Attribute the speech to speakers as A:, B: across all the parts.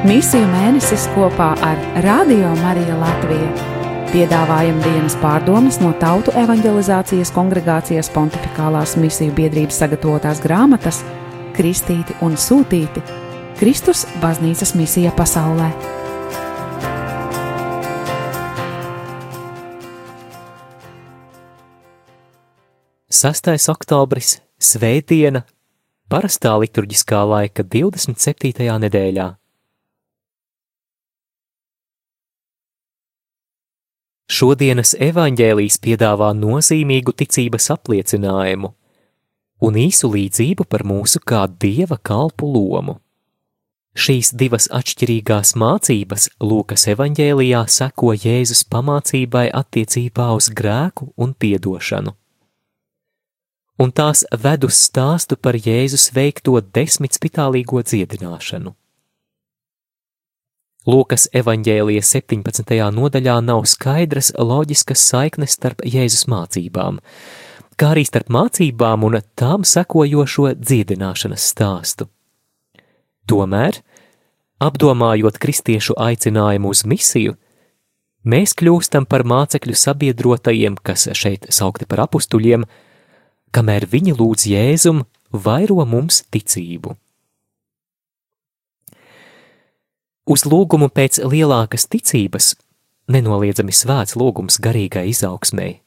A: Misiju mēnesis kopā ar Radio Mariju Latviju. Piedāvājam dienas pārdomas no Tautu evanģelizācijas kongregācijas pontificālās misiju biedrības sagatavotās grāmatas Kristīti un Sūtīti - Kristus baznīcas misija pasaulē.
B: 6. oktobris, Svētdiena, parastā liturģiskā laika 27. nedēļā. Šodienas evaņģēlijas piedāvā nozīmīgu ticības apliecinājumu un īsu līdzību par mūsu kā dieva kalpu lomu. Šīs divas atšķirīgās mācības Lūkas evaņģēlijā seko Jēzus pamācībai attiecībā uz grēku un piedošanu un tās ved uz stāstu par Jēzus veikto desmit spitālīgo dziedināšanu. Lūkas evanģēlijas 17. nodaļā nav skaidras loģiskas saiknes starp Jēzus mācībām, kā arī starp mācībām un tām sekojošo dziedināšanas stāstu. Tomēr, apdomājot kristiešu aicinājumu uz misiju, mēs kļūstam par mācekļu sabiedrotajiem, kas šeit saukti par apustuļiem, kamēr viņi lūdz Jēzum, vairo mums ticību. Uz lūgumu pēc lielākas ticības nenoliedzami svēts lūgums garīgai izaugsmēji.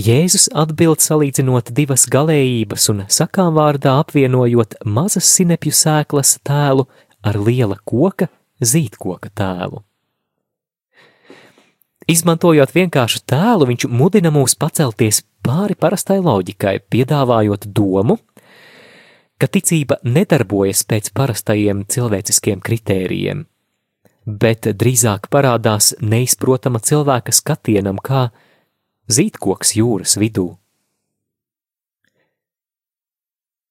B: Jēzus atbild salīdzinot divas galējības un sakām vārdā apvienojot mazas sinepju sēklas tēlu ar liela koka zīdkoka tēlu. Izmantojot vienkāršu tēlu, viņš mudina mūs pacelties pāri parastai loģikai, piedāvājot domu, ka ticība nedarbojas pēc parastajiem cilvēciskiem kritērijiem, bet drīzāk parādās neizprotama cilvēka skatienam, kā zīdkoks jūras vidū.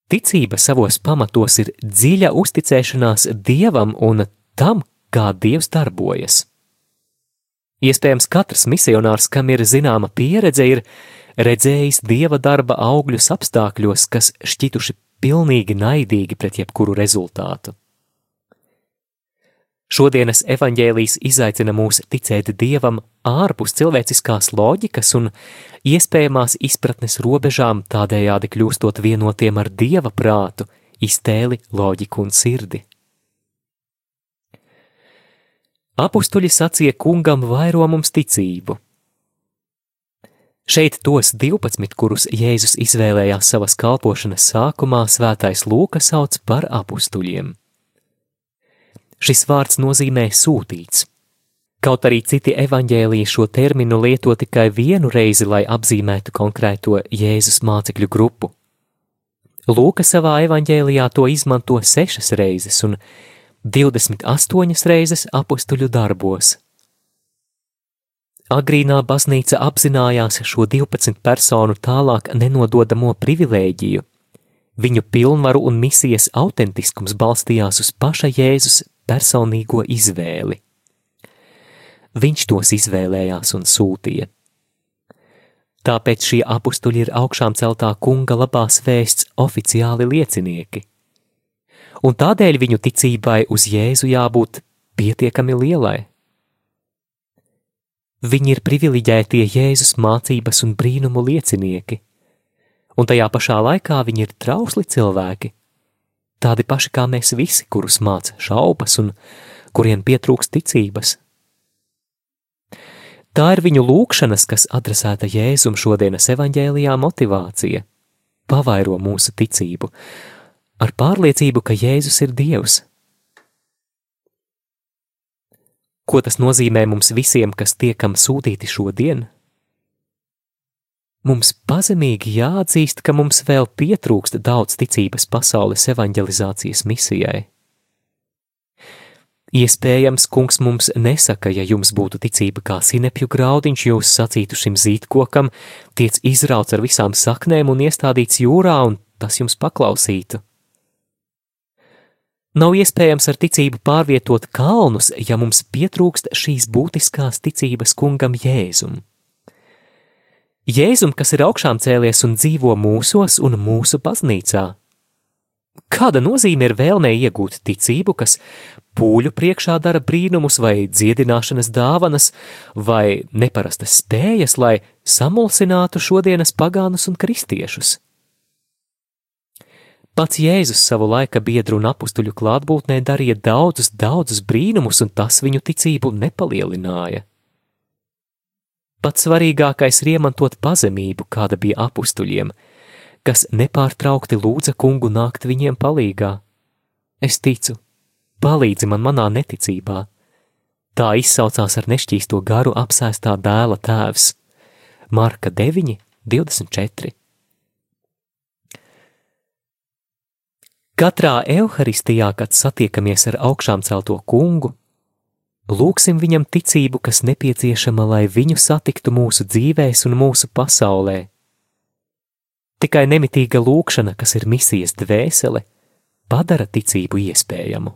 B: Ticība savos pamatos ir dziļa uzticēšanās Dievam un tam, kā Dievs darbojas. Iespējams, katrs misionārs, kam ir zināma pieredze, ir redzējis dieva darba augļus apstākļos, kas šķituši pilnīgi naidīgi pret jebkuru rezultātu. Šodienas evaņģēlijas izaicina mūs ticēt dievam ārpus cilvēciskās loģikas un iespējamās izpratnes robežām, tādējādi kļūstot vienotiem ar dieva prātu, iztēli, loģiku un sirdi. Apustuļi sacīja kungam vairo mums ticību. Šeit tos 12, kurus Jēzus izvēlējās savas kalpošanas sākumā, svētais Lūka sauc par apustuļiem. Šis vārds nozīmē sūtīts. Kaut arī citi evaņģēlīji šo terminu lieto tikai vienu reizi, lai apzīmētu konkrēto Jēzus mācekļu grupu. Lūka savā evaņģēlijā to izmanto sešas reizes, un 28 reizes apstuļu darbos. Agrīnā baznīca apzinājās šo 12 personu tālāk nenododamo privilēģiju. Viņu pilnvaru un misijas autentiskums balstījās uz paša Jēzus personīgo izvēli. Viņš tos izvēlējās un sūtīja. Tāpēc šie apstuļi ir augšām celtā kunga labās vēsts oficiāli liecinieki un tādēļ viņu ticībai uz Jēzu jābūt pietiekami lielai. Viņi ir privileģētie Jēzus mācības un brīnumu liecinieki, un tajā pašā laikā viņi ir trausli cilvēki, tādi paši kā mēs visi, kurus māca šaubas un kuriem pietrūks ticības. Tā ir viņu lūkšanas, kas adresēta Jēzum šodienas evaņģēlijā motivācija, pavairo mūsu ticību ar pārliecību, ka Jēzus ir Dievs. Ko tas nozīmē mums visiem, kas tiekam sūtīti šodien? Mums pazemīgi jāatzīst, ka mums vēl pietrūkst daudz ticības pasaules evanģelizācijas misijai. Iespējams, kungs mums nesaka, ja jums būtu ticība kā sinepju graudiņš, jūs sacītu šim zīdkokam, tiec izrauts ar visām saknēm un iestādīts jūrā, un tas jums paklausītu. Nav iespējams ar ticību pārvietot kalnus, ja mums pietrūkst šīs būtiskās ticības kungam Jēzum. Jēzum, kas ir augšām cēlies un dzīvo mūsos un mūsu baznīcā. Kāda nozīme ir vēlmē iegūt ticību, kas pūļu priekšā dara brīnumus, vai dziedināšanas dāvanas, vai neparastas spējas, lai samulsinātu šodienas pagānus un kristiešus? Pats Jēzus savu laika biedru un apstuļu klātbūtnē darīja daudzus, daudzus brīnumus, un tas viņu ticību nepalielināja. Pats svarīgākais ir iemantot pazemību, kāda bija apstuļiem, kas nepārtraukti lūdza kungu nākt viņiem palīgā. Es ticu, palīdzi man manā neticībā. Tā izsaucās ar nešķīsto garu apsēstā dēla tēvs. Marka 9, 24. Katrā evaharistijā, kad satiekamies ar augšām celto kungu, lūksim viņam ticību, kas nepieciešama, lai viņu satiktu mūsu dzīvēs un mūsu pasaulē. Tikai nemitīga lūkšana, kas ir misijas dvēsele, padara ticību iespējamu.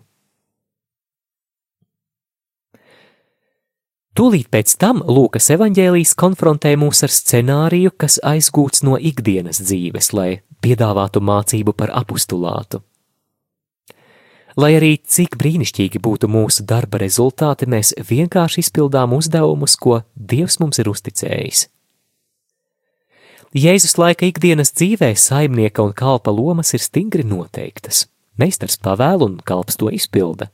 B: Tūlīt pēc tam Lūkas evanģēlijs konfrontē mūs ar scenāriju, kas aizgūts no ikdienas dzīves, lai piedāvātu mācību par apustulātu. Lai arī cik brīnišķīgi būtu mūsu darba rezultāti, mēs vienkārši izpildām uzdevumus, ko Dievs mums ir uzticējis. Jēzus laika ikdienas dzīvē saimnieka un kalpa lomas ir stingri noteiktas. Meistars pavēl un kalps to izpilda.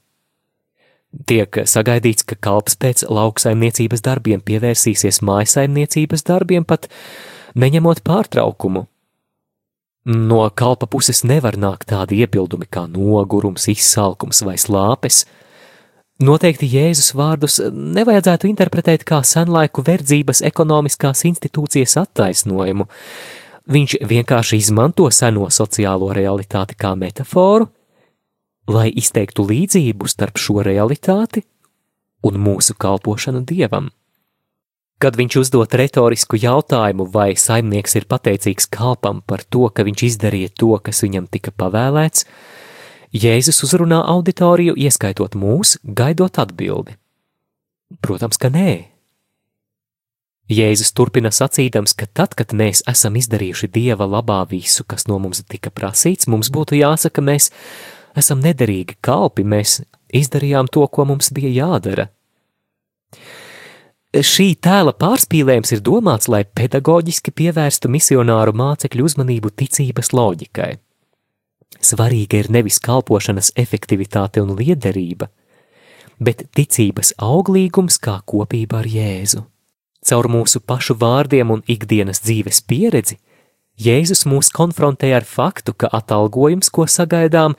B: Tiek sagaidīts, ka kalps pēc lauksaimniecības darbiem pievērsīsies mājasaimniecības darbiem, pat neņemot pārtraukumu, No kalpa puses nevar nākt tādi iebildumi kā nogurums, izsalkums vai slāpes. Noteikti Jēzus vārdus nevajadzētu interpretēt kā senlaiku verdzības ekonomiskās institūcijas attaisnojumu. Viņš vienkārši izmanto seno sociālo realitāti kā metaforu, lai izteiktu līdzību starp šo realitāti un mūsu kalpošanu dievam. Kad viņš uzdod retorisku jautājumu, vai saimnieks ir pateicīgs kalpam par to, ka viņš izdarīja to, kas viņam tika pavēlēts, Jēzus uzrunā auditoriju, ieskaitot mūs, gaidot atbildi. Protams, ka nē. Jēzus turpina sacīdams, ka tad, kad mēs esam izdarījuši Dieva labā visu, kas no mums tika prasīts, mums būtu jāsaka, mēs esam nederīgi kalpi, mēs izdarījām to, ko mums bija jādara. Šī tēla pārspīlējums ir domāts, lai pedagoģiski pievērstu misionāru mācekļu uzmanību ticības loģikai. Svarīga ir nevis kalpošanas efektivitāte un liederība, bet ticības auglīgums kā kopība ar Jēzu. Caur mūsu pašu vārdiem un ikdienas dzīves pieredzi Jēzus mūs konfrontē ar faktu, ka atalgojums, ko sagaidām,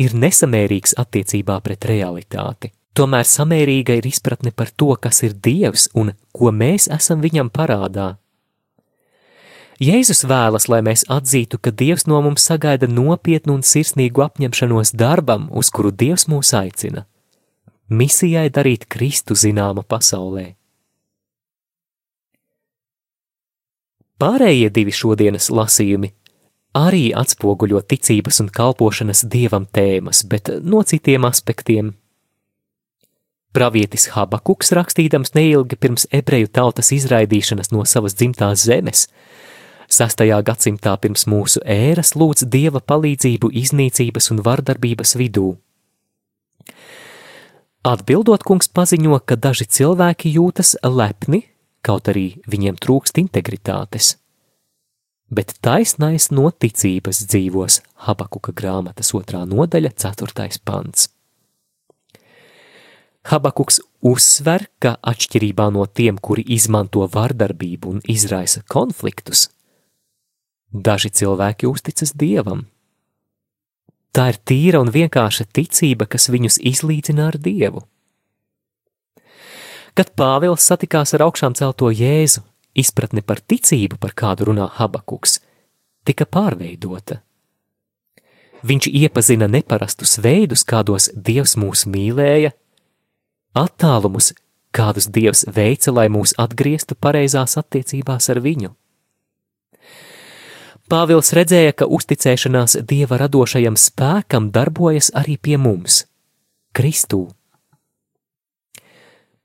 B: ir nesamērīgs attiecībā pret realitāti. Tomēr samērīga ir izpratne par to, kas ir Dievs un ko mēs esam viņam parādā. Jēzus vēlas, lai mēs atzītu, ka Dievs no mums sagaida nopietnu un sirsnīgu apņemšanos darbam, uz kuru Dievs mūs aicina - misijai darīt Kristu zināma pasaulē. Pārējie divi šodienas lasījumi arī atspoguļo ticības un kalpošanas dievam tēmas, bet no citiem aspektiem Pravietis Habakuks rakstījams neilgi pirms ebreju tautas izraidīšanas no savas dzimtās zemes, 6. gadsimtā pirms mūsu ēras lūdz dieva palīdzību iznīcības un vardarbības vidū. Atbildot, kungs paziņo, ka daži cilvēki jūtas lepni, kaut arī viņiem trūkst integritātes. Bet taisnais no ticības dzīvos Habakuka grāmatas otrā nodaļa, ceturtais pants. Habakuks uzsver, ka atšķirībā no tiem, kuri izmanto vardarbību un izraisa konfliktus, daži cilvēki uzticas dievam. Tā ir tīra un vienkārša ticība, kas viņus izlīdzina ar dievu. Kad Pāvils satikās ar augšām celto Jēzu, izpratne par ticību, par kādu runā Habakuks, tika pārveidota. Viņš iepazina neparastus veidus, kādos Dievs mūs mīlēja attālumus, kādus Dievs veica, lai mūs atgrieztu pareizās attiecībās ar viņu. Pāvils redzēja, ka uzticēšanās Dieva radošajam spēkam darbojas arī pie mums, Kristū.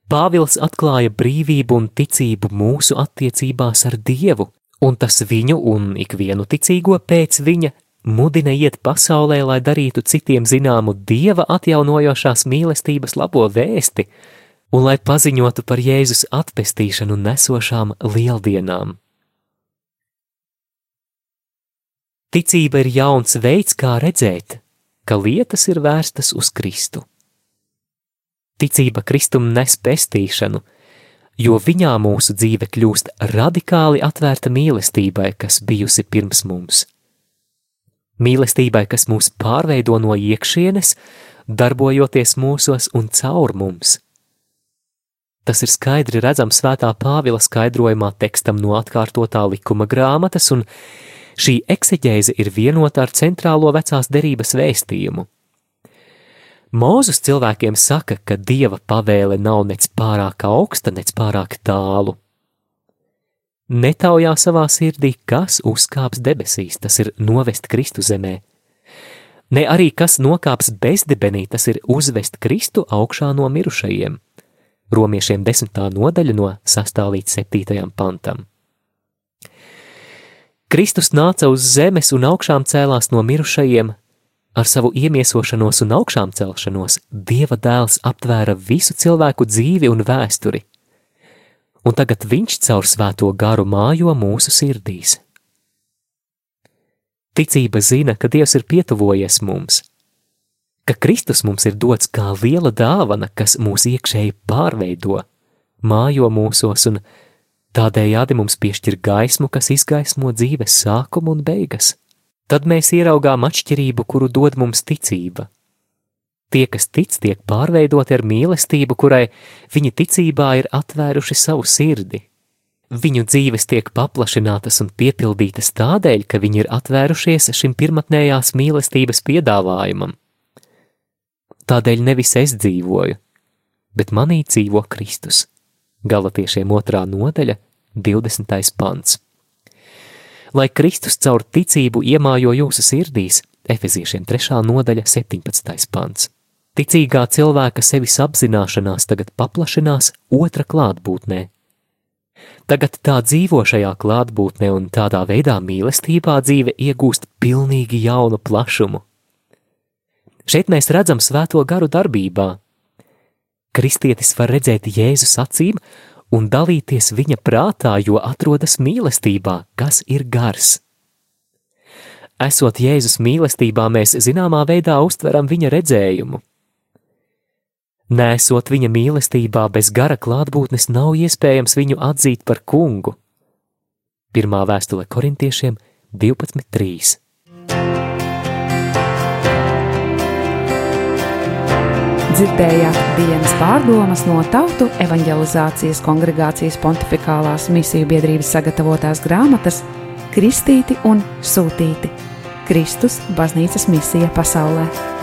B: Pāvils atklāja brīvību un ticību mūsu attiecībās ar Dievu, un tas viņu un ikvienu ticīgo pēc viņa mudina iet pasaulē, lai darītu citiem zināmu dieva atjaunojošās mīlestības labo vēsti un lai paziņotu par Jēzus atpestīšanu nesošām lieldienām. Ticība ir jauns veids, kā redzēt, ka lietas ir vērstas uz Kristu. Ticība Kristum nes pestīšanu, jo viņā mūsu dzīve kļūst radikāli atvērta mīlestībai, kas bijusi pirms mums. Mīlestībai, kas mūs pārveido no iekšienes, darbojoties mūsos un caur mums. Tas ir skaidri redzams svētā Pāvila skaidrojumā tekstam no atkārtotā likuma grāmatas, un šī ekseģēze ir vienota ar centrālo vecās derības vēstījumu. Mūzus cilvēkiem saka, ka dieva pavēle nav nec pārāk augsta, nec pārāk tālu. Netaujā savā sirdī, kas uzkāps debesīs, tas ir novest Kristu zemē. Ne arī kas nokāps bezdibenī, tas ir uzvest Kristu augšā no mirušajiem. Romiešiem desmitā nodaļa no 6. līdz 7. pantam. Kristus nāca uz zemes un augšām cēlās no mirušajiem, Ar savu iemiesošanos un augšām celšanos Dieva dēls aptvēra visu cilvēku dzīvi un vēsturi, un tagad viņš caur svēto garu mājo mūsu sirdīs. Ticība zina, ka Dievs ir pietuvojies mums, ka Kristus mums ir dots kā liela dāvana, kas mūs iekšēji pārveido, mājo mūsos un tādējādi mums piešķir gaismu, kas izgaismo dzīves sākumu un beigas. Tad mēs ieraugām atšķirību, kuru dod mums ticība. Tie, kas tic, tiek pārveidoti ar mīlestību, kurai viņi ticībā ir atvēruši savu sirdi. Viņu dzīves tiek paplašinātas un piepildītas tādēļ, ka viņi ir atvērušies šim pirmotnējās mīlestības piedāvājumam. Tādēļ nevis es dzīvoju, bet manī dzīvo Kristus. Galatiešiem otrā nodaļa, 20. pants lai Kristus caur ticību iemājo jūsu sirdīs, Efeziešiem 3. nodaļa, 17. pants. Ticīgā cilvēka sevis apzināšanās tagad paplašinās otra klātbūtnē. Tagad tā dzīvo šajā klātbūtnē un tādā veidā mīlestībā dzīve iegūst pilnīgi jaunu plašumu. Šeit mēs redzam svēto garu darbībā. Kristietis var redzēt Jēzus acīm un dalīties viņa prātā, jo atrodas mīlestībā, kas ir gars. Esot Jēzus mīlestībā, mēs zināmā veidā uztveram viņa redzējumu. Nesot viņa mīlestībā, bez gara klātbūtnes nav iespējams viņu atzīt par kungu. Pirmā vēstule korintiešiem 12.3.
A: Dzirdējāt dienas pārdomas no Tautu evanģelizācijas kongregācijas pontificālās misiju biedrības sagatavotās grāmatas Kristīti un Sūtīti - Kristus baznīcas misija pasaulē.